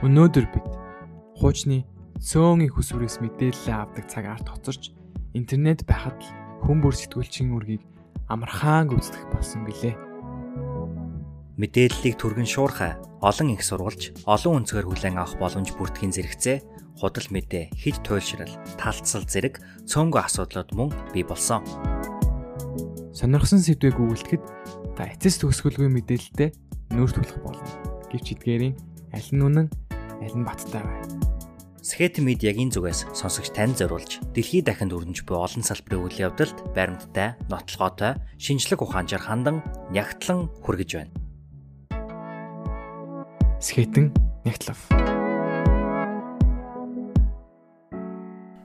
Өнөөдөр бид хуучны цөөнгийн хүсвэрээс мэдээлэл авдаг цагаар тоцорч интернет байхад л хүмүүр сэтгүүлчийн үргийг амархаан гүйцэтгэх болсон билээ. Мэдээллийг түргэн шуурхай олон их сурвалж, олон өнцгөр хүлээн авах боломж бүртгэхийн зэрэгцээ худал мэдээ, хэд туйлшрал, талцсал зэрэг цөөнгөө асуудлууд мөн бий болсон. Сонирхсан сэдвийг өгүүлэхэд та эцэс төгсгөлгүй мэдээлэлтэй нүүр тулах болно. Гэвч эдгээрийн аль нь үнэн аль нь баттай вэ? Скет медиагийн зүгээс сонсогч тань зориулж дэлхийд дахинд өрнөж буй олон салбарын үйл явдалд баримттай, нотлогоотой, шинжлэх ухаанчаар хандан нягтлан хүргэж байна. Скетэн нягтлав.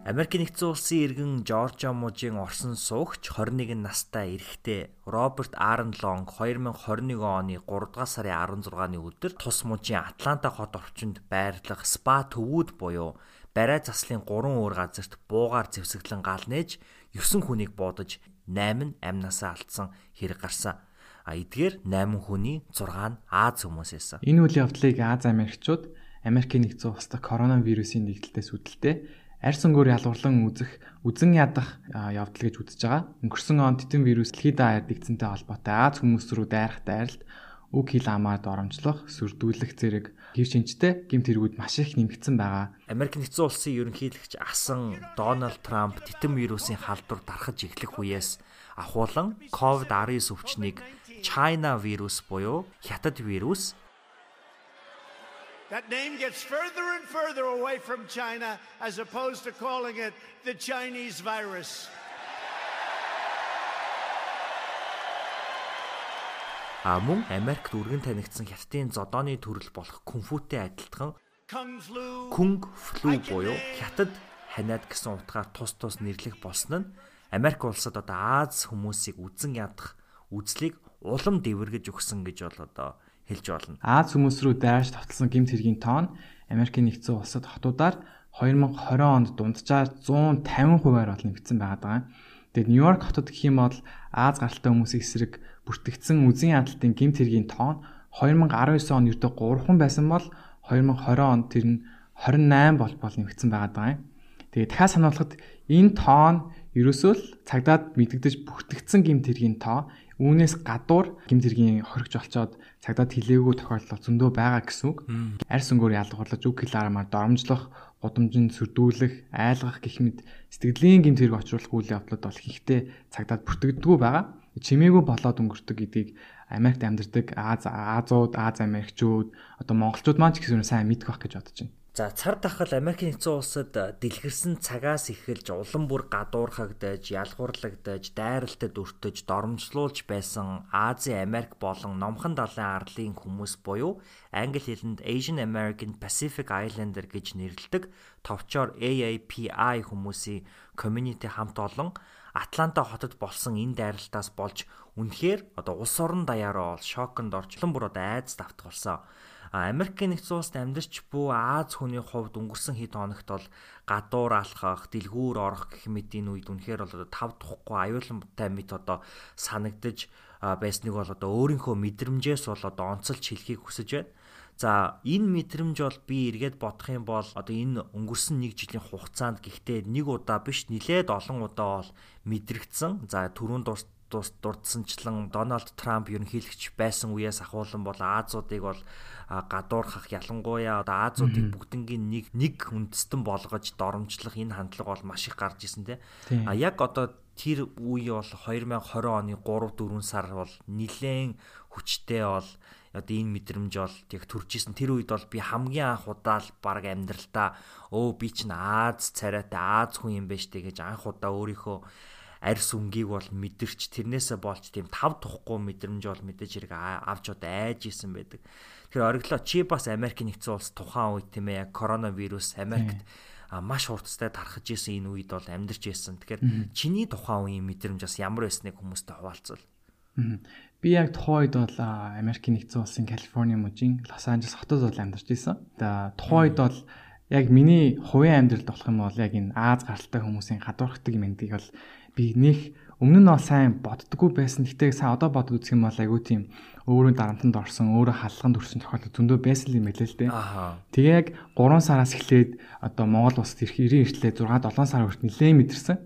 Америк нэгдсэн улсын иргэн Жоржо мужийн Орсон суугч 21 настай эрэгтэй Роберт Арнлонг 2021 оны 3 дугаар сарын 16-ны өдөр тус мужийн Атланта хот орчинд байрлах спа төвүүд буюу барай заслын 3 өөр газарт буугаар зэвсэглэн гал нээж 9 хүнийг буудаж 8 нь амнасаа алдсан хэрэг гарсан. А эдгээр 8 хүний 6 нь Аз хүмүүсээс. Энэ үйл явдлыг Аз Америкчууд Америкийн нэгдсэн улсад коронавирусын нэгдэлтээс үүдэлтэй арьс өнгөөр ялгуурлан үзэх үзэн ядах явдал гэж үзэж байгаа. Өнгөрсөн он титэн вирус дэлхийд ардэгцэнтэй холбоотой Аз хүмүүс рүү дайрах дайралт үг хэл амаар доромжлох, сүрдүүлэх зэрэг гэр шинжтэй гэмт хэрэгүүд маш их нэмэгдсэн байгаа. Америк нэгдсэн улсын ерөнхийлөгч асан Дональд Трамп титэн вирусын халдвар тархаж эхлэх үеэс ахуулан COVID-19 өвчнийг China вирус буюу хятад вирус That name gets further and further away from China as opposed to calling it the Chinese virus. А мөн Америкт үргэн танигдсан хятадын зодооны төрөл болох кунфутэй адилтхан кунг флу буюу хятад ханиад гэсэн утгаар тус тус нэрлэх болсон нь Америк улсад одоо Аз хүмүүсийг үзэн ядах үзлийг улам дэвэргэж өгсөн гэж бол одоо хэлж болно. Аз хүмүүс рүү дайрч тогтолсон гэмт хэргийн тоон Америкийн нэгдсэн улсад хотуудаар 2020 онд дунджаар 150%-аар бол нэмэгдсэн байгаа. Тэгээд Нью-Йорк хотод гэх юм бол Аз гаралтай хүмүүсийн эсрэг бүртгэгдсэн үзэн ядалтын гэмт хэргийн тоон 2019 он ердөө 3хан байсан бол 2020 онд тэр нь 28 бол бол нэмэгдсэн байгаа юм. Тэгээд дахиад сануулхад энэ тоон ерөөсөө л цагдаад мэдэгдэж бүртгэгдсэн гэмт хэргийн тоо Үүнээс гадуур гимт хэргийн хоригч олцоод цагдаад хилээгүй тохиолдол зөндөө байгаа гэсэн үг. Арьс өнгөөр ялгуурлаж үг хэл арамаар доромжлох, гудамжинд сүрдүүлэх, айлгах гэх мэт сэтгэлийн гимт хэрэг очруулах үйл явдлууд бол ихтэй цагдаад бүртгэдэггүй байгаа. Чимээгүй болоод өнгөрдөг гэдгийг Америкт амьдардаг Аз Азууд, Аз Америкчууд, одоо монголчууд маань ч гэсэн сайн мэдэх байх гэж бодож байна. За цар тахал Америкийн нэгдсэн улсад дэлгэрсэн цагаас эхэлж улам бүр гадуурхагдаж, ялгуурлагдаж, дайралтад өртөж, доромжлуулж байсан Азийн Америк болон Номхон далайн арлын хүмүүс буюу англи хэлэнд Asian American Pacific Islander гэж нэрлэдэг товчоор AAPI хүмүүсийн community хамт олон Атланта хотод болсон энэ дайралтаас болж үнэхээр одоо улс орон даяараа бол шоконд орчлон бүр одоо айдас давтгалсан. Америкийн нэгдсэн улсад амьдарч буй Аз хүний хувьд өнгөрсөн хэд хоногт бол гадуур алхах, дэлгүүр орох гэх мэт энэ үед үнэхээр бол тав тухгүй аюултай мэт одоо санагдаж байсныг бол одоо өөрийнхөө мэдрэмжээс бол одоо онцолж хэлхийг хүсэж байна. За энэ мэдрэмж бол би эргээд бодох юм бол одоо энэ өнгөрсөн нэг жилийн хугацаанд гэхдээ нэг удаа биш нилээд олон удаа бол мэдрэгдсэн. За түрүүн дурс дурдсанчлан Дональд Трамп ерөнхийлөгч байсан үеэс ахуулан бол Азуудыг бол гадуурхах ялангуяа одоо Азуудыг бүгднгийн нэг нэг үндэстэн болгож доромжлох энэ хандлага бол маш их гарч исэн те. А яг одоо тэр үе бол 2020 оны 3 4 сар бол нилээн хүчтэй бол одоо энэ мэдрэмж бол яг төрж исэн тэр үед бол би хамгийн анх удаа л баг амьдралтаа өө би чинь Аз царайтай Аз хүн юм байна штэ гэж анх удаа өөрийнхөө арьс өнгийг бол мэдэрч тэрнээсээ болж тийм тав тухгүй мэдрэмж бол мэдээж хэрэг авч одоо айж исэн байдаг. Тэгэхээр ориглоо чи бас Америк нэгдсэн улс тухайн үед тийм ээ яг коронавирус Америкт маш хурцтай тархаж исэн энэ үед бол амьдарч исэн. Тэгэхээр чиний тухайн үеийн мэдрэмж бас ямар байсныг хүмүүстэй хуваалцвал. Би яг тухайн үед бол Америк нэгдсэн улсын Калифорни мужийн Лос Анжелес хотод бол амьдарч исэн. Тухайн үед бол яг миний хувийн амьдралд болох юм бол яг энэ Аз гаралтай хүмүүсийн гадуурхдаг юм эндийг бол би нэх өмнө нь бол сайн боддггүй байсан. Гэхдээ сайн одоо бодод үзэх юм бол айгүй тийм өөрөө дарамтанд орсон, өөрөө халлаганд өрсөн тохиолдол зөндөө байсан юм хэлээ л дээ. Тэгээ яг 3 сараас эхлээд одоо Монгол улсад ирэх 90 эртлээ 6 7 сар хүртэл нэлээд мэдэрсэн.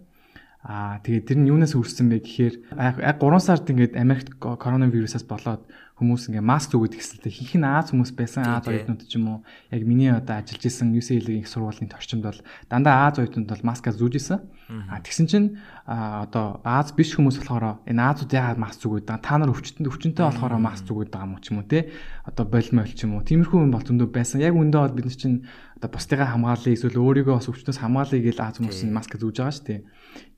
Аа тэгээд тэр нь юунаас үүссэн бэ гэхээр яг 3 сард ингээд Америкт коронавирусаас болоод хүмүүс ингээ маск зүгээд ихсэлтэй. Хинх нь Аз хүмүүс байсан? Аз оюутнууд ч юм уу? Яг миний одоо ажиллаж исэн UCL-ийн их сургуулийн орчинд бол дандаа Аз оюутнууд бол маска зүүж исэн. А тэгсэн чинь одоо Аз биш хүмүүс болохоор энэ Азууд яагаад маск зүгээд байгаа? Та нар өвчтөнд өвчнөд болохоор маск зүгээд байгаа юм ч юм уу те одоо болмол ч юм уу? Тиймэрхүү юм бол зөндөө байсан. Яг үндэ бол бид нар чинь одоо бусдыгаа хамгаалъя эсвэл өөрийгөө бас өвчнөөс хамгаалъя гэж Аз хүмүүс нь маск зүүж байгаа шүү дээ.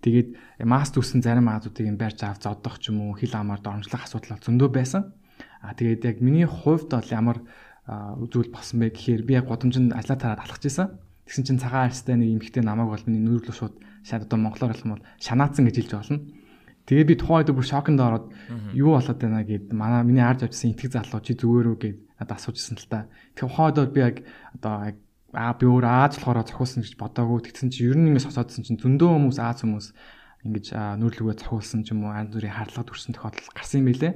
Тэгээд маст үсэн зарим аазуудыг юм барьж авч зодох ч юм уу хил амаар дормжлох асуудал зөндөө байсан. А тэгээд яг миний хувьд бол ямар зүйл болсон бэ гэхээр би яг годомжинд ажлаа тараад алхаж исэн. Тэгсэн чинь цагаан арьстай нэг эмэгтэй намайг бол миний нүүр рүү шууд шаад одоо монголоор хэлэх юм бол шанаацсан гэж хэлж болно. Тэгээ би тухайн үед бүр шоконд ороод юу болоод байна гэд манай миний арж авчихсан итгэх залуу чи зүгээр үү гэд надад асуужсэн л та. Тэгээ ухаад бол би яг одоо яг аа би өөр Аз болохоор зохиулсан гэж бодоагүй. Тэгсэн чи ер нь ингэ сосоодсон чинь зөндөө хүмүүс Аз хүмүүс ингэж нүүрлүгээ зохиулсан ч юм уу янз бүрийн харлага төрсэн тохиолдол гарсан юм билэ.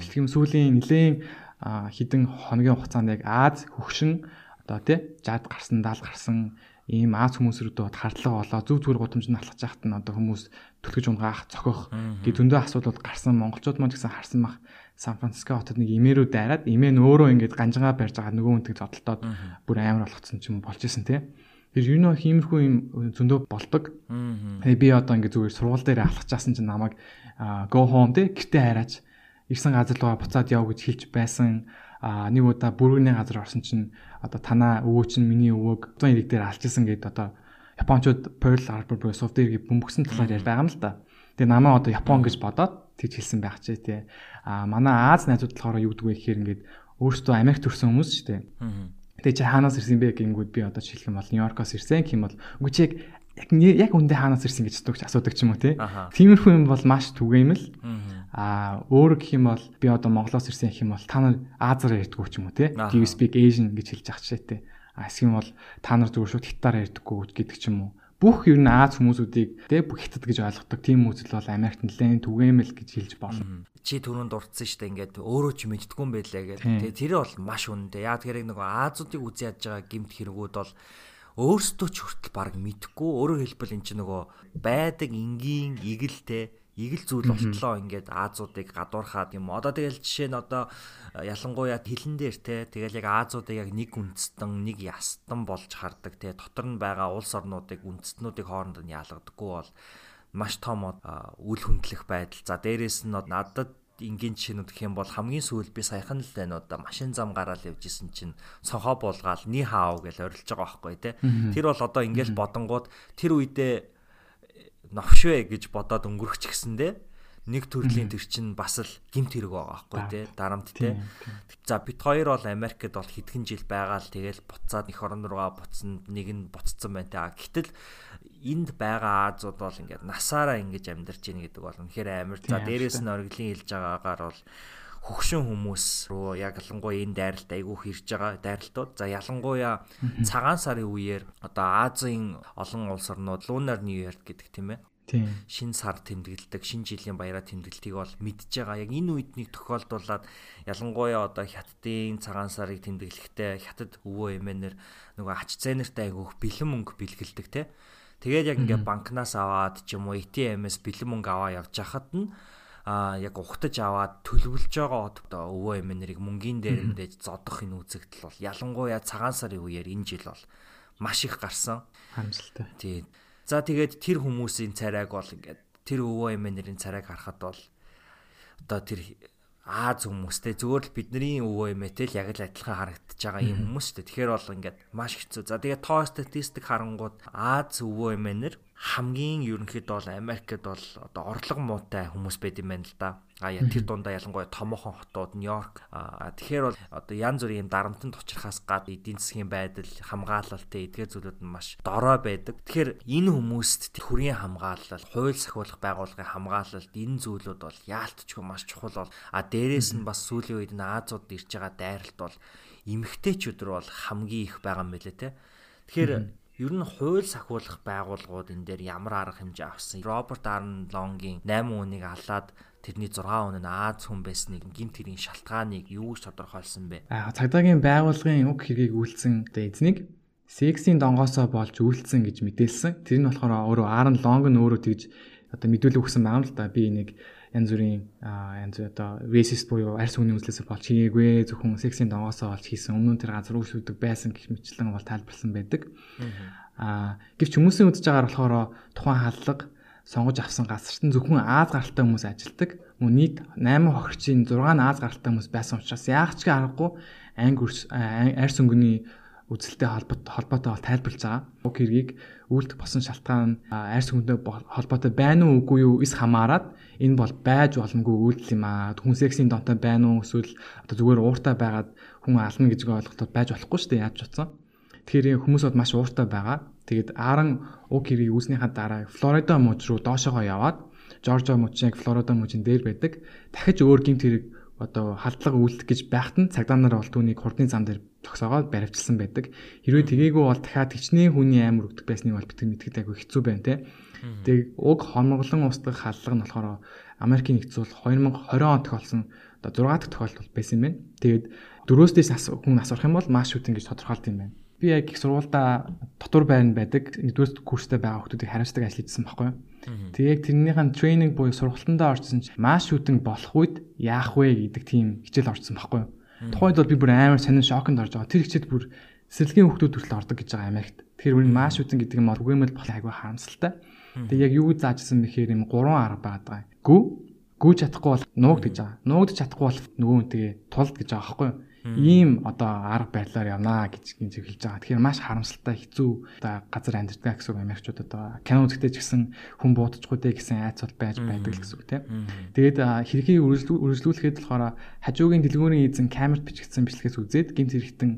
Тэгэх юм сүүлийн нэлээд хідэн хоногийн хугацаанд яг Аз хөгшин одоо тий 60 гарсан 70 гарсан ийм Аз хүмүүс рүү хардлага болоо зүг зүгээр гудамжинд алхаж яхад нь одоо хүмүүс түлхэж унгаах цохих гэ зөндөө асуудлууд гарсан монголчууд маань гэсэн харсан мах Сан Франциско хотод нэг имээрүү дайраад имээ нь өөрөө ингэж ганжгаа барьж байгаа нөгөө хүнтэй зодтолтоод бүр амар болгоцсон ч юм болж исэн тий. Тэр юу нөө хиймэрхүү юм зөндөө болдог. Тэгээ би одоо ингэ зүгээр сургууль дээр алхачаасан чинь намайг go home тий гэртээ хараач ирсэн газар руугаа буцаад яв гэж хэлж байсан. А нэг удаа бүргэний газар орсон чинь одоо танаа өвөө чинь миний өвөөг 100 ирэг дээр алчсан гэдээ одоо Япончууд Pearl Harbor буюу Software-ийг бөмбөгсөн талаар ярьж байгаа юм л да. Тэгээ намаа одоо Япон гэж бодоод тэгж хэлсэн байх ч тий. А манай Аз найзууд болохоор юу гэдэг вэ гэхээр ингээд өөрсдөө Америк төрсэн хүмүүс шүү дээ. Тэгээ чи хаанаас ирсэн бэ гингүүд би одоо жишээлх юм бол Нью-Йоркоос ирсэн гэх юм бол үгүй чи яг яг үндэ хаанаас ирсэн гэж асуудаг ч юм уу тий. Тиймэрхүү юм бол маш түгээмэл. Аа өөр гэх юм бол би одоо Монголоос ирсэн гэх юм бол та нар Азаар ярьдгүү ч юм уу тий. Do you speak Asian гэж хэлж ах чишээ тий. А эсвэл бол та нар зүгээр шууд хятаар ярьдаггүй гэдэг ч юм уу бүх ер нь Аз хүмүүсүүдийг тэ бүх хятад гэж ойлгодог тийм үзэл бол Америкт нэлээд түгээмэл гэж хэлж болно. Чи түрүүнд дурдсан шүү дээ ингээд өөрөө ч мэддгүй юм байлаа гэдэг. Тэгээ тэр бол маш үнэтэй. Яг тэр нэг Азуудыг үзий ядж байгаа гимт хэрэгүүд бол өөрсдөө ч хүртэл баг мэдхгүй өөрөөр хэлбэл эн чинь нөгөө байдаг энгийн игэлтэй игэл зүйл болтлоо ингээд Аазуудыг гадуурхаад юм. Одоо тэгэл жишээ нь одоо э, ялангуяа хилэн дээр те тэгэл яг Аазуудыг яг нэг үндэстэн нэг ястан болж хардаг те дотор нь байгаа улс орнуудыг үндэстнүүдийг хооронд нь яалгадаггүй бол маш том э, үл хөндлөх байдал. За дээрэс нь надад энгийн жишээнүүд гэх юм бол хамгийн сүүл би саяхан л байна одоо машин зам гараал явж исэн чинь цонхоо булгаал ни хаав гэж орилж байгаа байхгүй те. Тэр бол одоо ингээл бодонгууд тэр үедээ новшвэ гэж бодоод өнгөрөх ч гэсэндээ нэг төрлийн төр чинь бас л гимт хэрэг байгаа байхгүй тий дарамт тий за бит хоёр бол Америкт бол хэдхэн жил байгаа л тэгэл буцаад эх орон руугаа буцсан нэг нь буцсан байна тий гэтэл энд байгаа Азууд бол ингээд насаараа ингэж амьдарч ийн гэдэг бол үнэхээр амар. За дээрээс нь оргилын хэлж байгаагаар бол хөгшин хүмүүс руу яг ялангуяа энэ дайралт айгүй хэрж байгаа дайралтууд. За ялангуяа цагаан сарын үеэр одоо Азийн олон улс орнууд Lunar New Year гэдэг тийм ээ. Тийм. Шин сар тэмдэглэдэг, шин жилийн баяраа тэмдэглэлтийг бол мэдж байгаа. Яг энэ үед нэг тохиолдуулаад ялангуяа одоо хятадын цагаан сарыг тэмдэглэхдээ хятад өвөө эмээнэр нөгөө ач зээнэртэй айгүйх бэлэн мөнгө бэлгэлдэг те. Тэгээд яг ингээ банкнаас аваад ч юм уу ATM-ээс бэлэн мөнгө аваа явж хахад нь а яг ухтаж аваад төлөвлөж байгаа одоо өвөө эмээ нарыг мөнгөний дээр мэдээж зодох энэ үзэгдэл бол ялангуяа цагаан сарын үеэр энэ жил бол маш их гарсан. Харамсалтай. Тий. За тэгээд тэр хүмүүсийн царайг бол ингээд тэр өвөө эмээ нарын царайг харахад бол одоо тэр Аз хүмүүстэй зүгээр л бидний өвөө эмээтэй л яг л адилхан харагдаж байгаа юм хүмүүс шүү дээ. Тэгэхээр бол ингээд маш хэцүү. За тэгээд тоо статистик харангууд Аз өвөө эмээнэр хамгийн ерөнхийдөө бол Америкт бол одоо орлого муутай хүмүүс байд юм байна л да. А яа тэр дундаа ялангуяа томоохон хотууд Нью-Йорк. Тэгэхээр бол одоо янз бүрийн дарамтанд учрахаас гад эдийн засгийн байдал, хамгаалалтай эдгээр зүйлүүд нь маш дорой байдаг. Тэгэхээр энэ хүмүүст хүрийн хамгаалал, хууль сахиулах байгууллагын хамгаалалт энэ зүйлүүд бол яалтчгүй маш чухал бол а дээрээс нь бас сүүлийн үед Азууд ирж байгаа дайралт бол эмгтээчүүд рүү бол хамгийн их байгаа юм билэ те. Тэгэхээр ер нь хууль сахиулах байгууллагууд энэ дээр ямар арга хэмжээ авсан. Роберт Арнлонгийн 8 үнийг алаад тэрний 6 хүн нь Аз хүн байсныг гимт хэргийн шалтгааныг юу гэж тодорхойлсон бэ? Аа цагдаагийн байгууллагын уг хэргийг үйлцэн эзнийг сексийн донгоосоо болж үйлцсэн гэж мэдээлсэн. Тэр нь болохоор өөрөө Аарон Лонг нь өөрөө тэгж одоо мэдүүлэг өгсөн байгаа юм л да. Би нэг янз бүрийн янз одоо racist буюу арьс хүний үзлээс болж хийгээгүй зөвхөн сексийн донгоосоо болж хийсэн өмнө тэр газар үйлчлүүлдэг байсан гэх мэтлэн бол тайлбарлсан байдаг. Аа гэвч хүмүүсийн үзэж байгаагаар болохоор тухайн хаалга сонгож авсан газарт нь зөвхөн Аз гаралтай хүмүүс ажилдаг. Мөн нийт 8 хохирчийн 6 нь Аз гаралтай хүмүүс байсан учраас яах ч аргагүй анги арьс өнгөний үзэлтэй холбоотой бол тайлбарлаж байгаа. Уг хэргийг үйлдэх босон шалтгаан арьс өнгөтэй холбоотой байна уу үгүй юу эс хамаарат энэ бол байж боломгүй үйлдэл юм аа. Хүн сексийн донтой байна уу эсвэл одоо зүгээр ууртай байгаад хүн ална гэж ойлголтод байж болохгүй шүү дээ яаж ч утсан. Тэгэхээр хүмүүс бод маш ууртай байгаа. Тэгээд Аарон уг хэргийг үүснийхаа дараа Флорида мужид руу доошоогоо яваад Жоржиа мужийг Флорида мужийн дээр байдаг. Дахиж өөр гимт хэрэг одоо халдлага үйлдэх гэж байхад нь цагдаа нар бол түүнийг хурдны зам дээр зогсоогоод баривчилсан байдаг. Хэрвээ тгээгүү бол дахиад хичнээн хүний амир өгдөг байсныг бол битгий мэдхэд айгүй хэцүү байна те. Тэг уг хонголон устгах халдлага нь болохоор Америкийн нэгдсэн улс 2020 он тохиолсон одоо 6 дахь тохиолдол байсан юм байна. Тэгээд дөрөөс дэс хүн асуурах юм бол маш шүтэн гэж тодорхойлт юм байна би яг их сургуультай дотор байранд байдаг нэгдүгээр курстэй байгаа хүмүүсийг хариуцдаг ажил хийсэн байхгүй юу. Тэгээ яг тэрнийхэн тренинг буюу сургалтандаа орсон чинь маш шүтэн болох үед яах вэ гэдэг тийм хичээл орсон байхгүй юу. Тухайд бол би бүр амар сонин шоконд орж байгаа. Тэр хичээл бүр сэрэлгийн хүмүүс хүртэл ордог гэж байгаа Америкт. Тэгэхээр үн маш шүтэн гэдэг юм бол үгэмэл болох айгүй харамсалтай. Тэгээ яг юу заажсан бэхээр юм гурван арга байгаа. Гү гүйж чадахгүй бол нуугд гэж байгаа. Нуугд чадахгүй бол нөгөө үнтэйгээ тулд гэж байгаа байхгүй юу ийм одоо арга барилаар явнаа гэж гинж хэлж байгаа. Тэгэхээр маш харамсалтай хэцүү одоо газар амьдардаг гэсэн Америкчууд одоо кино үзэхдээ ч гэсэн хүн буудчихгүй дээ гэсэн айц бол байж байдаг л гэсэн үг тийм. Тэгээд хэрхий үргэлжлүүлэхэд болохоор хажуугийн дэлгүүрийн эзэн камерт бичигдсэн бичлэгээс үзээд гинт хэрэгтэн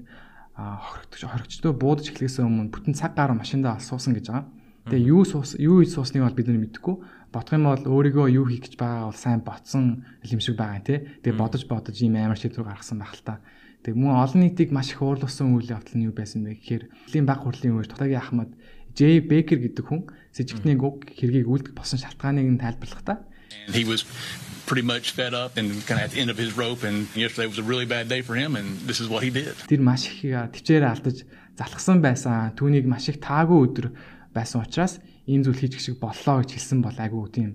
хоригдож хоригчдөө буудаж эхлэхээс өмнө бүтэн цаг гаруй машиндаа алсуусан гэж байгаа. Тэгээ юу суус юу хийж суусныг бол бид нар мэдэхгүй. Бодох юм бол өөрийгөө юу хийх гэж байгаа бол сайн ботсон юм шиг байгаа тий. Тэгээ бодож бодож ийм амар шийдвэр гаргасан байх л та. Тэг мөн олон нийтийг маш их уурлуулсан үйл явдал нь юу байсан бэ гэхээр Хөлийн баг хурлын үеэр Тухагийн Ахмад J Бекер гэдэг хүн сэжигтний уг хэргийг үлдэх болсон шалтгааныг нь тайлбарлахдаа He was pretty much fed up and kind of at the end of his rope and yesterday was a really bad day for him and this is what he did. Тэр маш их төвчээр алдаж залхсан байсан. Түүнийг маш их таагүй өдөр байсан учраас ийм зүйл хийж гişиг боллоо гэж хэлсэн бол айгүй тийм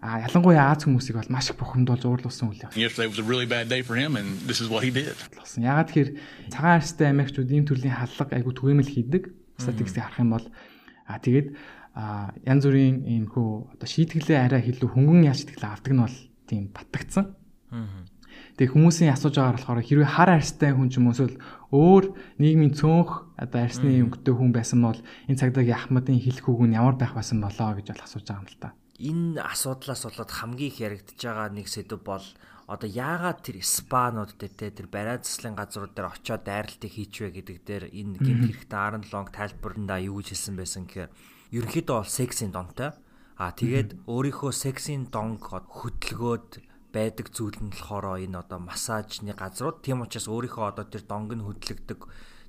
А ялангуяа Аз хүмүүсийг бол маш их бухимдуулж уурлуулсан үйл did. Ягаад тэгэхээр цагаан арьстай Америкчууд ийм төрлийн халдлага айгүй түгээмэл хийдэг. Статистикийг харах юм бол а тэгээд янз бүрийн ийм хөө одоо шийтгэлээ арай илүү хөнгөн яаж шийтгэлээ авдаг нь бол тийм батгцсан. Тэгээ хүмүүсийн асууж байгаагаар болохоор хэрвээ хар арьстай хүн ч юм уус өөр нийгмийн цөөнх одоо арьсны өнгөтэй хүн байсан бол энэ цагдаагийн Ахмадын хэлэх үг нь ямар байх байсан болоо гэж бол асууж байгаа юм л та энэ асуудлаас болоод хамгийн их яригдж байгаа нэг сэдв бол одоо яагаад тэр спанууд дээр те тэр барай заслын газрууд дээр очиод дайралтыг хийчвэ гэдэг дээр энэ гинт хэрэгтэй Аарон Лонг тайлбарндаа юу гэж хэлсэн байсан гэхээр ерөнхийдөө бол сексийн донтой а тэгээд өөрийнхөө сексийн донг хөдөлгөөд байдаг зүйл нь болохоор энэ одоо массажны газрууд. Тийм учраас өөрийнхөө одоо тэр донг нь хөдлөгдөг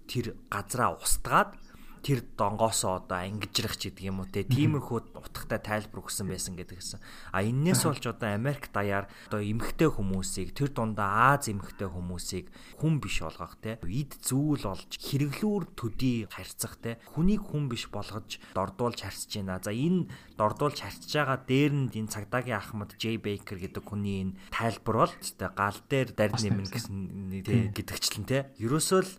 тэр газраа устгаад тэр донгоосоо одоо ангижрах ч гэдэг юм уу те тиймэрхүү утгатай тайлбар өгсөн байсан гэдэг гэсэн. А энээс болж одоо Америк даяар одоо эмгхтэй хүмүүсийг тэр дундаа Аз эмгхтэй хүмүүсийг хүн биш болгох те эд зүйл болж хэрэглүүр төдий харьцах те хүнийг хүн биш болгож дордуулж харьцаж байна. За энэ дордуулж харьцаж байгаа дээр нь энэ цагдаагийн Ахмад J Baker гэдэг хүний энэ тайлбар бол те гал дээр дард нэмнэ гэсэн те гэдэгчлэн те. Ерөөсөө л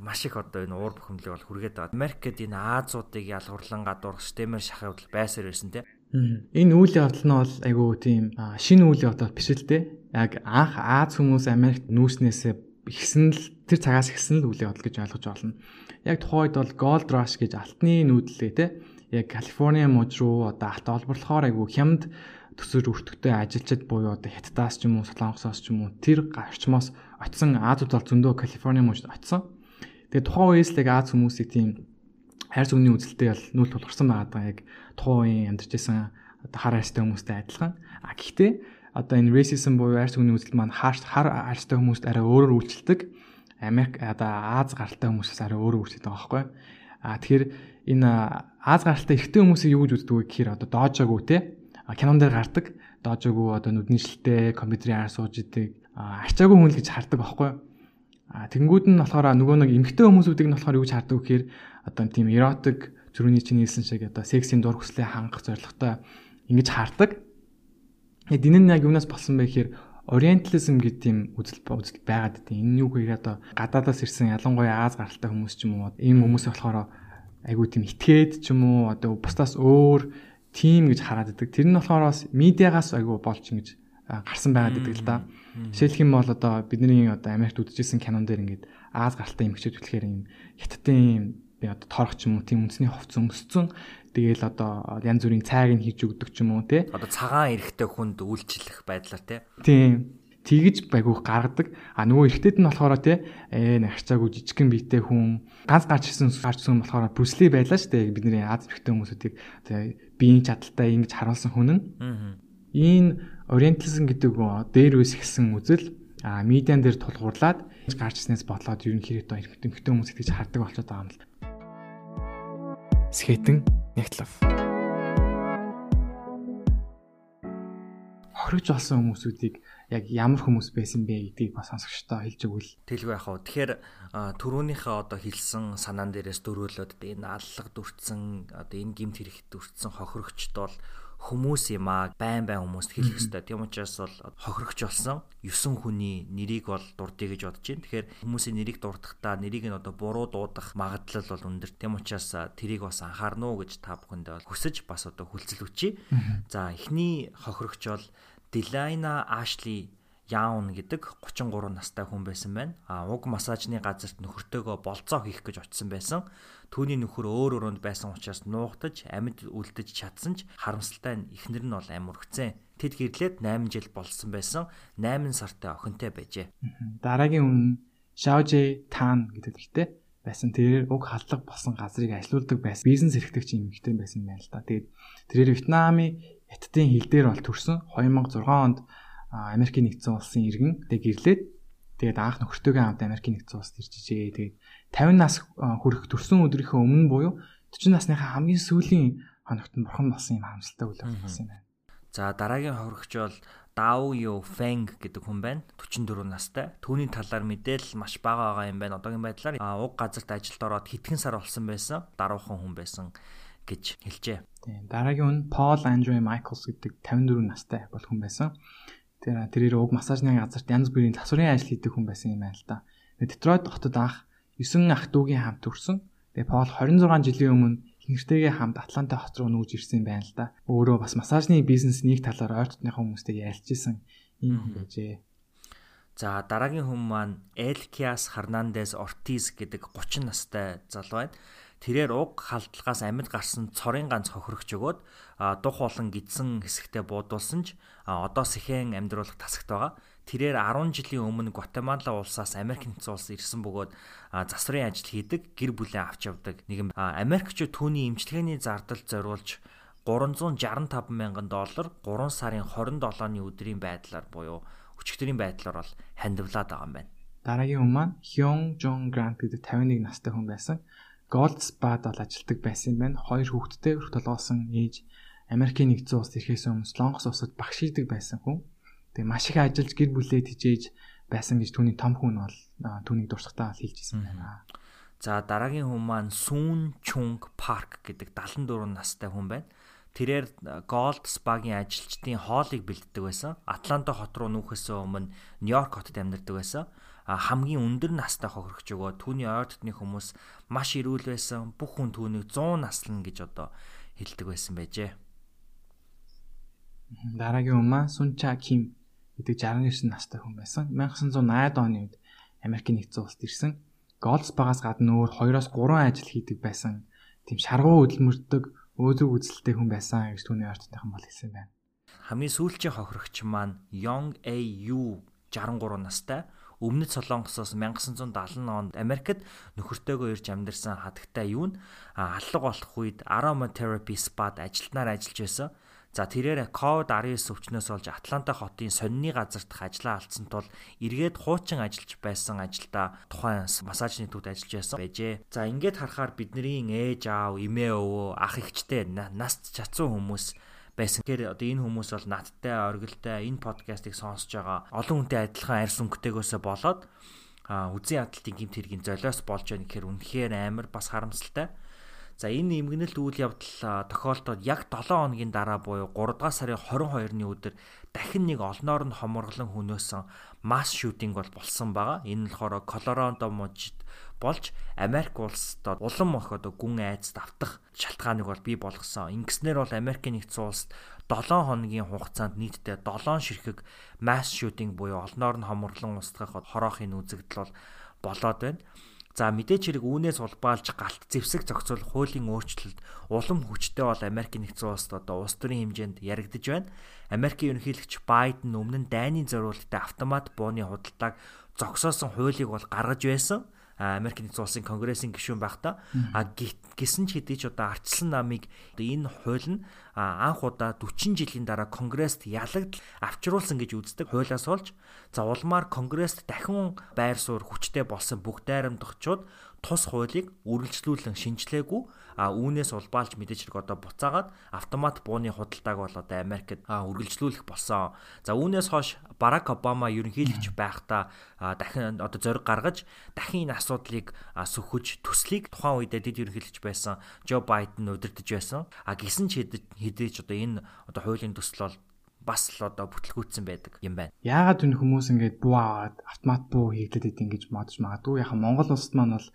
маш их одоо энэ уур бухимдлыг бол хүргээд байгаа. Америкт энэ Азуудыг ялгуурлан гадуурх системээр шахах явдал байсаар байсан те. Энэ үйл явдал нь бол айгүй тийм шинэ үйл явдал биш л те. Яг анх Аз хүмүүс Америкт нүүснээсээ ихсэн л тэр цагаас ихсэн л үйл явдал гэж ойлгож байна. Яг тухайд бол Gold Rush гэж алтны нүүдлээ те. Яг Калифорни мужи руу одоо алт олборлохоор айгүй хямд төсөж өртөгтэй ажилчид буюу одоо Хятадаас ч юм уу Солонгосоос ч юм уу тэр гарчмаас очисон Азууд бол зөндөө Калифорни мужид очисон. Тэгээ тухайн үеэс л Аз хүмүүсийг тийм хайр зүгний үзэлтэй бол нүүл тулгарсан байгаа даа яг тухайн үеийн амьдарч одоо хар хайртай хүмүүстэй адилхан. А гэхдээ одоо энэ racism буюу хайр зүгний үзэл маань хар хайртай хүмүүст арай өөрөөр үйлчилдэг. Америк одоо Аз гаралтай хүмүүсээс арай өөрөөр үйлчилдэг байгаа байхгүй. А тэгэхээр энэ Аз гаралтай эрэгтэй хүмүүсийг юу гэж үздэг вэ гэхээр одоо доожоогүй те кинон дээр гардаг доожоогүй одоо нүдний шилтэй компьютерийн ар сууж идэг арчаагүй хүн л гэж хардаг байхгүй? А тэгэнгүүт нь болохоор нөгөө нэг эмгтэй хүмүүсүүдийг нь болохоор юу гэж хардаг гэхээр одоо тийм эротик зүрхний чинь хэлсэн шиг одоо сексийн дур хүслээ хангах зорилготой ингэж хардаг. Энэ нь яг юунаас болсон бэ гэхээр ориентализм гэдэг тийм үзэл үзэл байгаад дээ. Энэ юу гэхээр одоо гадаадаас ирсэн ялангуяа Аз гаралтай хүмүүс ч юм уу ийм хүмүүс болохоор айгуу тийм итгээд ч юм уу одоо бусдаас өөр тим гэж хараад байдаг. Тэр нь болохоор бас медиагаас айгуу болж ингэж гарсан байгаад байдаг л да. Жишээлх юм бол одоо бидний одоо Америкт үзчихсэн кинон дээр ингээд Аз гаралтай эмэгчүүд үлэхээр юм хятадын би одоо торох ч юм уу тийм үндэсний хувц өмсцэн Тэгээл одоо янз бүрийн цайг нь хийж өгдөг ч юм уу те. Одоо цагаан эрэхтэй хүнд үйлчлэх байдлаар те. Тийм. Тэгж байгуух гаргадаг. А нөгөө эрэхтэйд нь болохоор те ээ нарчаагүй жижигхэн биетэй хүн ганц гарч ирсэн гарчсан болохоор Брюсли байлаа дээ. Бидний Аз эрэхтэй хүмүүсүүдийг биеийн чадaltaй ингэж харуулсан хүн нь. Энэ ориентализм гэдэг дээр үс ихсэн үзэл а медиан дээр тулгуурлаад гарч ирснээс бодлоод ер нь хэрэг доо эрхтэн хүмүүс итгэж хардаг болчиход байгаа юм л. Скейтэн Нятлав. Хоригж болсон хүмүүсүүдийг яг ямар хүмүүс байсан бэ гэдгийг бас сонсогчдоо хэлж өгвөл. Тэлгүй яах вэ? Тэгэхээр түрүүнийхээ одоо хэлсэн санаан дээрээс дөрвөлөд энэ аллах дүрцэн одоо энэ гимт хэрэгт дүрцэн хохирогчд бол хүмүүс юм аа байн байн хүмүүст хэлэх хэрэгтэй. Тийм учраас бол хохирогч болсон 9 хүний нэрийг бол дурдъя гэж бодож байна. Тэгэхээр хүмүүсийн нэрийг дурдахдаа нэрийг нь одоо буруу дуудах магадлал бол өндөр. Тийм учраас тэрийг бас анхаарна уу гэж та бүхэндээ хүсэж бас одоо хүлцэл өчье. За эхний хохирогч бол Дилайна Ашли Яун гэдэг 33 настай хүн байсан байна. А уг массажны газарт нөхөртөөгөө болцоо хийх гэж очисон байсан. Түүний нөхөр өөр өрөөнд байсан учраас нуугдаж, амьд үлдэж чадсан ч харамсалтай нь эхнэр нь бол амархцэн. Тэд гэрлээд 8 жил болсон байсан. 8 сартай охинтой байжээ. Дараагийн хүн Шаожэ Тан гэдэг ихтэй байсан. Тэрээр уг халдлага болсон газрыг ажилуулдаг байсан. Бизнес эрхтэгч юм ихтэй байсан байна л да. Тэгээд тэрээр Вьетнамын хятадын хил дээр бол төрсөн 2006 онд Америкийн нэгдсэн улсын иргэн тэг гэрлээд тэгээд анх нөхөртөөгөө хамт Америкийн нэгдсэн улсад ирж ижээ. Тэгээд 50 нас хүрэх төрсөн өдрийнхөө өмнө буюу 40 насныхаа хамгийн сүүлийн хоногт нь бурхан болсон юм харамсалтай үйл явдал болсон юм байна. За дараагийн хохирогч бол Дау Ю Фэнг гэдэг хүн байна. 44 настай. Түүний талаар мэдээлэл маш бага байгаа юм байна. Одоогийн байдлаар уг газарт ажилд ороод хэдхэн сар болсон байсан. Даруухан хүн байсан гэж хэлжээ. Тийм. Дараагийн хүн Пол Андрей Майклс гэдэг 54 настай бол хүн байсан. Тэр тэрээр уг массажны газарт янз бүрийн засварын ажил хийдэг хүн байсан юм байна л да. Детройт хотод анх 9 ах дүүгийн хамт төрсөн. Тэгээ Пол 26 жилийн өмнө хинэртэйгээ хамт Атланта хот руу нүүж ирсэн юм байна л да. Өөрөө бас массажны бизнес нэг талаар ойр дотныхоо хүмүүстэй исэн юм хүн байжээ. За дараагийн хүн маань Элкиас Харнандес Ортиз гэдэг 30 настай залуу байна. Тэрээр уг халдлагаас амьд гарсан цорын ганц хохирогч өгөөд дух болон гидсэн хэсэгтээ буудуулсан ч одоо сэхэн амьдруулах тасагт байгаа. Тэрээр 10 жилийн өмнө Гватемала улсаас Америк нэгдсэн улс ирсэн бөгөөд засварын ажил хийдэг, гэр бүлээ авч явдаг нэгэн Америкчууд түүний имчилгээний зардал зориулж 365 мянган доллар 3 сарын 27-ны өдрийн байдлаар буюу өчигдрийн байдлаар бол хандивлаад байгаа юм байна. Дараагийн хүн маань Hyun Jong Grant гэдэг 51 настай хүн байсан. Gold Spa-д бол ажилтдаг байсан байна. Хоёр хүүхэдтэй өрх толгоосон ээж Америкийн нэгдсэн улс ирэхээс өмнө Солонгос улсад багш хийдэг байсан хүн. Тэгээ маш их ажиллаж гэр бүлээ тижээж байсан гэж түүний том хүн бол түүнийг дурсахтаа хэлж ирсэн байна. За дараагийн хүн маань Сүүн Чунг Парк гэдэг 74 настай хүн байна. Тэрээр Gold Spa-гийн ажилчдын хоолыг бэлддэг байсан. Атланта хот руу нүүхээс өмнө Нью-Йорк хотод амьдардаг байсан хамгийн өндөр настай хохирогч өгөө түүний ойр дотны хүмүүс маш эрүүл байсан бүх хүн түүнийг 100 наслна гэж одоо хэлдэг байсан байжээ. Дараагийн маань Сунча Ким гэдэг 69 настай хүн байсан. 1980 оны үед Америкийн нэгдсэн улсад ирсэн. Голдспагаас гадна өөр 2-оос 3 ажил хийдэг байсан. Тийм шаргуу хөдөлмөрдөг, өөдрөг үзэлтэй хүн байсан гэж түүний ойр дотныхан бол хэлсэн байна. Хамгийн сүүлчийн хохирогч маань Young AU 63 настай Өмнөд Солонгосоос 1970 онд Америкт нөхөртөөгөө ирж амьдарсан хатагтай юу н аллаг болох үед aromatherapy spa-д ажилтнаар ажиллаж байсан. За тэрээр COVID-19 өвчнөөс олж Атланта хотын сонины газарт ажиллаа алдсан тул эргээд хуучин ажиллаж байсан ажилдаа тухайн массажны төвд ажиллаж байсан байжээ. За ингээд харахаар бидний ээж аав, эмээ өвөө, ах эгчтэй нас чацсан хүмүүс байсан. Тэгэхээр одоо энэ хүмүүс бол надтай оргилтай энэ подкастыг сонсож байгаа олон хүнтэй адилхан арьс өнгөтэйгөөсөө болоод а үзэн ядалтын гимт хэргийн золиос болж байгаа гэхээр үнэхээр амар бас харамсалтай. За энэ эмгэнэлт үйл явдал тохиолдоод яг 7 хоногийн дараа буюу 3 дугаар сарын 22-ны өдөр дахин нэг олноор нь хоморлон хөнөөсөн масс шүтинг бол болсон байгаа. Энэ нь болохоор Колорадо мужид болж Америк улсад улам их одоо гүн айдас давтах шалтгааныг бол бий болгосон. Ингэснээр бол Америкийн нэгдсэн улсад 7 хоногийн хугацаанд нийтдээ 7 ширхэг масс шүтинг буюу олноор нь хоморлон устгах хороохын үзэгдэл бол болоод байна. За мэдээч хэрэг үүнээс улбаалж галт зэвсэг зохицуулах хуулийн өөрчлөлт улам хүчтэй бол Америкийн нэгдсэн улсад одоо улс төрийн хэмжээнд яригдж байна. Америкийн ерөнхийлөгч Байден өмнө нь дайны зориулалтад автомат бууны худалдааг зогсоосон хуулийг бол гаргаж байсан. Америк нэгдсэн улсын конгрессийн гишүүн байхдаа а гисэн ч хэдий ч одоо арчилсан намыг энэ хууль нь анх удаа 40 жилийн дараа конгресст ялагдл авчруулсан гэж үздэг. Хуулиас олж за улмаар конгресст дахин байр суурь хүчтэй болсон бүх дайрамдагчид тус хуулийг үргэлжлүүлэн шинжилээгүй а үүнээс улбаалж мэдээж хэрэг одоо буцаагаад автомат бууны худалдааг бол одоо Америкт үргэлжлүүлэх болсон. За үүнээс хойш Барак Обама ерөнхийлөгч байхдаа дахин одоо зориг гаргаж дахин энэ асуудлыг сөхөж төслийг тухайн үедээ дэд ерөнхийлөгч байсан Жо Байден удирдах байсан. А гисэн ч хэдэж одоо энэ одоо хуулийн төсөл бол бас л одоо бүтлгүүцсэн байдаг юм байна. Яагаад энэ хүмүүс ингэж буу аваад автомат буу хийгдэт идэв ингэж бодож магадгүй. Яхаа Монгол улсад маань бол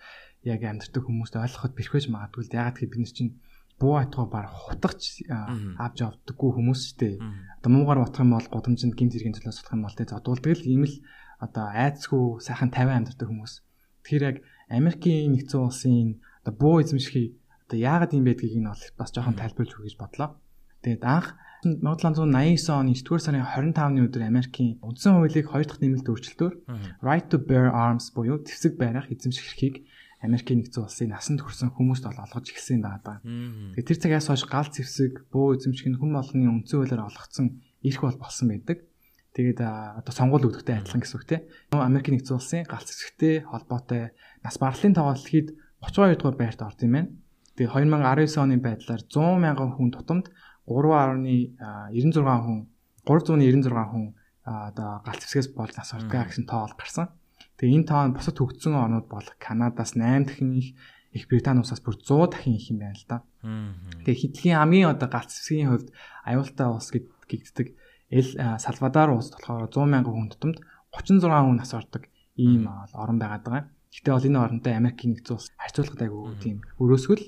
яг амьдардаг хүмүүст ойлгоход бэрхвэж магадгүй л ягаад гэвэл бид нар чинь буу атгаа баг хутгач авч явдаггүй хүмүүс шүү дээ. Одоо муугаар ботох юм бол гудамжинд гинт хэргийн төлөөс сутах юм бол тэ зодуулдаг л ийм л одоо айцгүй сайхан 50 амьдардаг хүмүүс. Тэгэхээр яг Америкийн нэгдсэн улсын одоо буу эзэмшихийг одоо яагаад юм байдгийг нь бол бас жоохон тайлбарлаж өгье гэж бодлоо. Тэгээд анх 1789 оны 9-р сарын 25-ны өдөр Америкийн үндсэн хуулийг хоёр дахь нэмэлт өөрчлөлтөөр Right to Bear Arms буюу тэвсэг байрах эзэмших эрхийг Америкийн нэгдсэн улсын насанд хүрсэн хүмүүст бол олгож эхэлсэн байгаа. Тэгээ тэр цагаас хойш гал зэвсэг, бөө эзэмших нь хүм олонний үндсэн хуулиар олгогдсон эрх бол болсон байдаг. Тэгээд одоо сонгуул өгдөгтэй адилхан гэсэн үг тийм. Америкийн нэгдсэн улсын галц зэвсэгтэй холбоотой нас барлын тоглолт хэд 32 дугаар байрт орд юм байна. Тэгээ 2019 оны байдлаар 100 мянган хүн тутамд 3.96 хүн 396 хүн одоо галц зэвсгээс болж ордог гэсэн тоо гарсан. Тэгээ энэ тоо бусад хөгжсөн орнууд болох Канадаас 8 дахин их Их Британи улсаас бүр 100 дахин их юм байна л да. Тэгээ хэдлийн хамгийн одоо галц зэвсгийн хувьд аюултай улс гэгддэг Эл Салвадор улс болохоор 100 мянган хүн тутамд 36 хүн нас ордог ийм орн байгаад байгаа. Гэхдээ бол энэ орнтой Америкийн нэгдсэн улс харьцуулахад айгүй тийм өрөөсгөл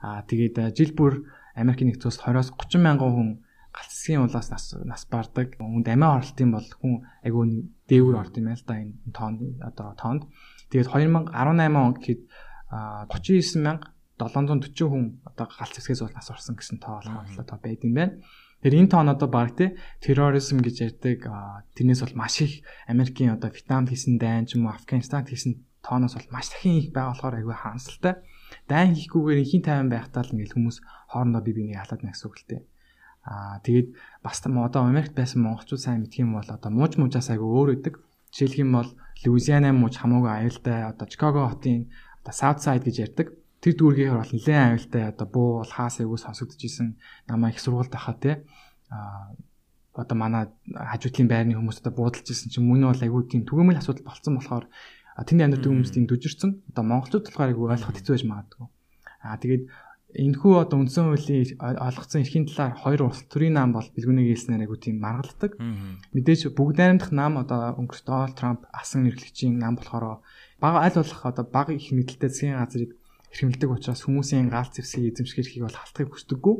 аа тэгээд жил бүр Америкийн нэгдсэн улс 20-оос 30 мянган хүн галцсгийн улаас нас нас бардаг. Хүнд амиа орлтын бол хүн айгүй дээвэр орд юм байна л да энэ тоонд одоо тоонд. Тэгээд 2018 он гэхэд 39740 хүн одоо галц хэсгээс бол нас орсон гэсэн тоо болохоор тоо байд юм байна. Тэр энэ тоон одоо баг те терроризм гэж ярьдаг тэрнээс бол маш их Америкийн одоо Вьетнамд хийсэн дайн ч юм уу Афганистанд хийсэн тооноос бол маш дахин их байгаа болохоор айгүй хаансалтай. Дайн хийхгүйгээр ихийн тайван байхдаа л ингээл хүмүүс хоорондоо бие биенийг халаад нэгс үг л те. Аа тэгээд бас одоо Америкт байсан монголчууд сайн мэдх юм бол одоо мууж муужаас айгүй өөр өгдөг. Жишээлх юм бол Луизиана мууж хамаагүй аюултай одоо Чикаго хотын одоо South Side гэж ярьдаг. Тэр дүүргээр бол нэлээд аюултай одоо буу бол хаас айгүй сонсогдож исэн намаа их сургуульд байхаа те. Аа одоо манай хажуудлын байрны хүмүүс одоо буудалж исэн чинь мөн бол айгүй тийм түгээмэл асуудал болцсон болохоор тэнд амьдардаг хүмүүс тийм дүжирсэн. Одоо монголчууд болохоор айгүй ойлгоход хэцүү байж магадгүй. Аа тэгээд Энэхүү одоо үндсэн хуулийн олгоцсон эрхийн талаар хоёр улс төрийн наам бол бэлгүүнийг хэлснээр айгу тийм маргалдаг. Мэдээж бүгд найрамдах наам одоо өнгөрч Дональд Трамп асан эрхлэгчийн наам болохоор бага аль болох одоо бага их мэдлэлтэй засгийн газрыг эрхэмлдэг учраас хүмүүсийн гаал зэвсгийн эзэмших эрхийг бол халтахыг хүсдэггүй.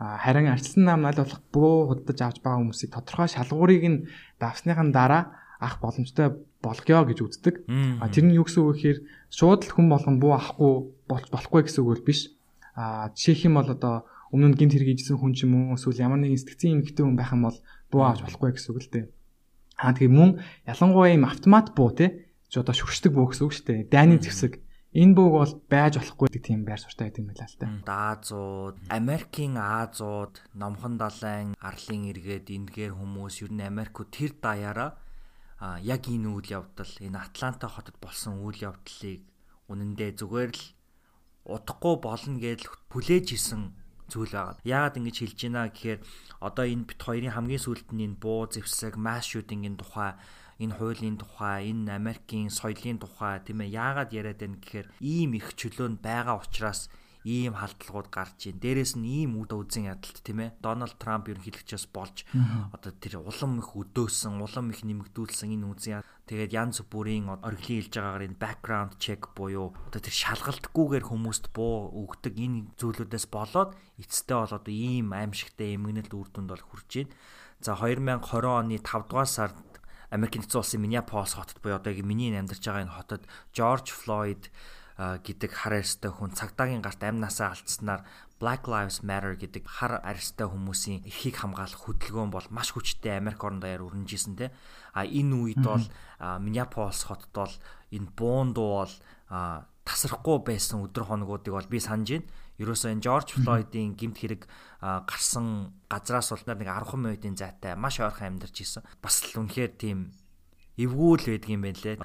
Харин арчилсан наам аль болох буу худалдаж авч байгаа хүмүүсийг тодорхой шалгуурыг нь давсныхан дараа ах боломжтой болгоё гэж үздэг. Тэр нь юу гэсэн үг гэхээр шууд л хүн болгон буу авахгүй болж болохгүй гэсэн үг бол биш а жишээх юм бол одоо өмнө нь гинт хэрэгжсэн хүн ч юм уу эсвэл ямар нэгэн сэтгцэн эмгэгтэй хүн байх юм бол буу авч болохгүй гэсэн үг л дээ. Аа тэгээ мөн ялангуяа юм автомат буу те ч одоо шүршдэг буу гэсэн үг шүү дээ. Дайны зэвсэг энэ бүг бол байж болохгүй гэдэг тийм байр суртаа гэдэг юм байна л та. Аазууд, Америкийн Аазууд, Номхон далайн, Арлын эргээд эндгээр хүмүүс ер нь Америкууд тэр даяараа а яг энэ үйл явдал энэ Атланта хотод болсон үйл явдлыг үнэндээ зүгээр л удахгүй болно гэж хүлээж исэн зүйл байгаа. Яагаад ингэж хэлж байна гэхээр одоо энэ бит хоёрын хамгийн сүүлд нь энэ буу зэвсэг, масс шүүдингийн тухай энэ хуулийн тухай, энэ Америкийн соёлын тухай тийм ээ яагаад яриад байна гэхээр ийм их чөлөөнд байгаа учраас ийм халдлагууд гарч ийн. Дээрээс нь ийм үд үзэн ядалт тийм ээ. Дональд Трамп ерөнхийлөгчөөс болж одоо тэр улам их өдөөсөн, улам их нэмэгдүүлсэн энэ үзэн тэгээд янз бүрийн оргилын хэлж байгаагаар энэ background check буюу одоо тэр шалгалтгүйгээр хүмүүст буу өгдөг энэ зүйлүүдээс болоод эцэстээ бол одоо ийм аимшигтай эмгэнэлт үр дүнд бол хүрч байна. За 2020 оны 5 дугаар сард Америк нэгдсэн улсын Миннеаполис хотод буюу одоо миний амьдарч байгаа энэ хотод George Floyd гэдэг хар арьстай хүн цагдаагийн гарт амнасаа алдснаар Black Lives Matter гэдэг хар арьстай хүмүүсийн эрхийг хамгаалах хөдөлгөөн бол маш хүчтэй Америк орн даяар өрнөжсэн те. А энэ үед бол Minneapolis хотод бол энэ буундуу бол тасрахгүй байсан өдөр хоногуудыг бол би санаж байна. Ерөөсөө энэ George Floyd-ийн гимт хэрэг гарсан газраас бол нэг 10 минутын зайтай маш ойрхон амьдарч исэн. Бас л үнэхээр тийм эвгүүл байдаг юм байна лээ.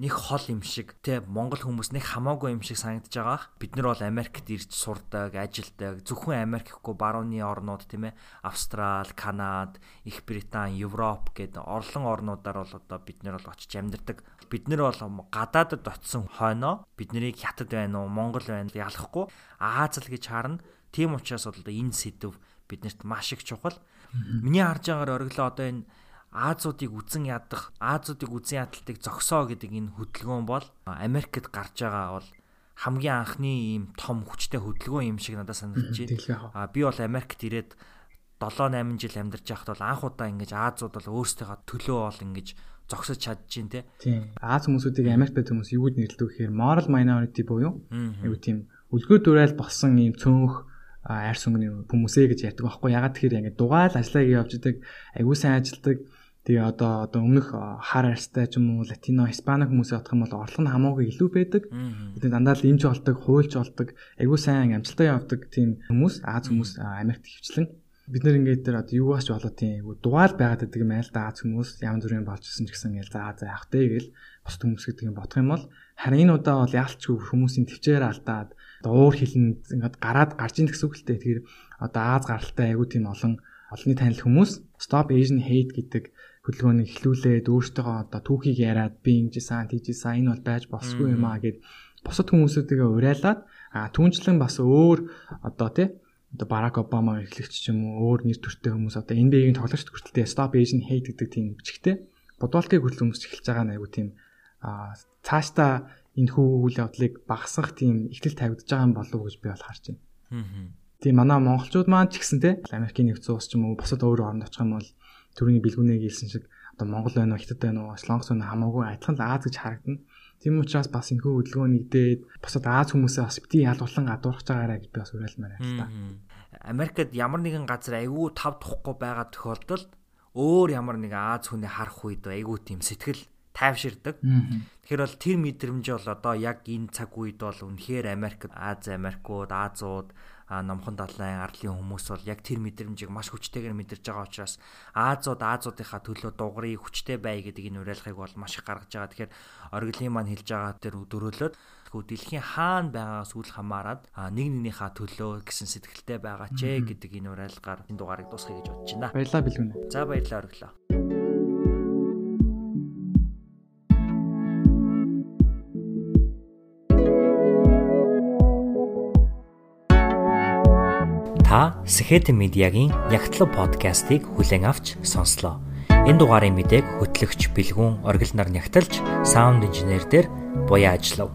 Нэг хол юм шиг те Монгол хүмүүс нэг хамаагүй юм шиг санагдаж байгаа. Бид нар бол Америкт ирж сурдаг, ажилдаг. Зөвхөн Америк гэхгүй барууны орнууд тийм ээ. Австрал, Канад, Их Британь, Европ гэдэг орлон орнуудаар бол одоо бид нар бол очиж амьдардаг. Бид нар бол гадаадд очисон хойноо бид нарыг хятад байна уу, Монгол байна уу ялахгүй Аз л гэж харна. Тийм учраас бол энэ сэдв биднэрт маш их чухал. Миний харж байгаагаар ориглоо одоо энэ Азуудыг үзэн ядах, Азуудыг үзэн ядалтыг зогсоо гэдэг энэ хөдөлгөөн бол Америкт гарч байгаа бол хамгийн анхны ийм том хүчтэй хөдөлгөөн юм шиг надад санагдаж байна. А би бол Америкт ирээд 7 8 жил амьдарч байхад бол анх удаа ингэж Азууд бол өөрсдийнхөө төлөө бол ингэж зогсож чадчихин те. Тийм. Аз хүмүүсүүдийг Америкт байдаг хүмүүс юуд нэрлэдэг гэхээр moral minority буюу юу тийм үлгөө дурайл болсон ийм цөөнх арьс өнгөний хүмүүсээ гэж ярьдаг байхгүй ягаад тэгэхээр ингэ дугаал ажиллаа явж идэг аягүй сайн ажилдаг Тэгээ одоо одоо өмнөх хар арьстай ч юм уу латино, испаник хүмүүсээ бодох юм бол орлого нь хамаагүй илүү байдаг. Тэгээ дандаа л имж болдог, хуульч болдог, айгүй сайн амжилттай явдаг тийм хүмүүс, Аз хүмүүс Америкт хөвчлэн бид нэр ингээд тэр одоо юу бач болоо тийм айгүй дугаал байгаад байдаг юм айл да Аз хүмүүс янз бүрийн болжсэн ч гэсэн ял за за явах дээ гэл бос хүмүүс гэдэг юм бодох юм бол харин энэ удаа бол яалтчгүй хүмүүсийн төвчээр алдаад одоо уур хилэн ингээд гараад гарч ийн гэсэн үг л дээ. Тэгэхээр одоо Аз гаралтай айгүй тийм олон олонний танил хүмүүс Stop Asian Hate гэдэг хөдөлгөөнийг эхлүүлээд өөртөөгөө одоо түүхийг яриад би ингэжсэн тийжсэн энэ бол байж болсгүй юм аа гэд бусад хүмүүсүүдээ урайлаад а түүнчлэн бас өөр одоо тий одоо Барак Обама эхлэгч ч юм уу өөр нэр төртэй хүмүүс одоо NBA-ийн тоглогчд хүртэлтэй Stop Asian Hate гэдэг тийм бичгтэй бодволтыг хүртэл хүмүүс эхэлж байгаа нэг айгу тийм а цаашдаа энэ хүү үйл явдлыг багасгах тийм ихтэл тавигдж байгаа юм болов уу гэж би бол харж байна. Тийм манай монголчууд маань ч гэсэн те Америкийн нэгдсэн улс ч юм уу бусад өөр орнд очих юм бол төрөний бэлгүүнээ гэлсэн шиг одоо Монгол байна уу, Хятад байна уу, Солонгос байна хамаагүй адилхан л Аз гэж харагдана. Тийм учраас бас энэ хөө хөдөлгөөн нэгдээд босод Аз хүмүүсээ бас бити ялгуулсан гадуурхаж байгаарэ гэж би бас уриалмаар байна л та. Америкт ямар нэгэн газар айгүй тав тухгүй байгаа тохиолдолд өөр ямар нэг Аз хүний харах үед айгүй тийм сэтгэл тайвширдаг. Тэгэхээр бол тэр мэдрэмж бол одоо яг энэ цаг үед бол үнэхээр Америкт Аз Америкууд, Азууд номхон далайн арлын хүмүүс бол яг тэр мэдрэмжийг маш хүчтэйгээр мэдэрж байгаа учраас Азууд Азуудынхаа төлөө дугрыг хүчтэй бай гэдэг энэ уриалгыг бол маш их гаргаж байгаа. Тэгэхээр оргилын маань хэлж байгаа тэр дөрөөлөд дэлхийн хаана байгаагаас үл хамааран нэг нэгнийхээ төлөө гэсэн сэтгэлтэй байгаа ч гэдэг энэ уриалгаар энэ дугаарыг дуусгая гэж бодож байна. Баярлалаа бэлгүнэ. За баярлалаа оргилоо. Та Сэхэт медиагийн Ягтлаг подкастыг хүлээн авч сонслоо. Энэ дугаарын мэдээг хөтлөгч Бэлгүн оргил нар нягтлж саунд инженер дээр буяа ажиллав.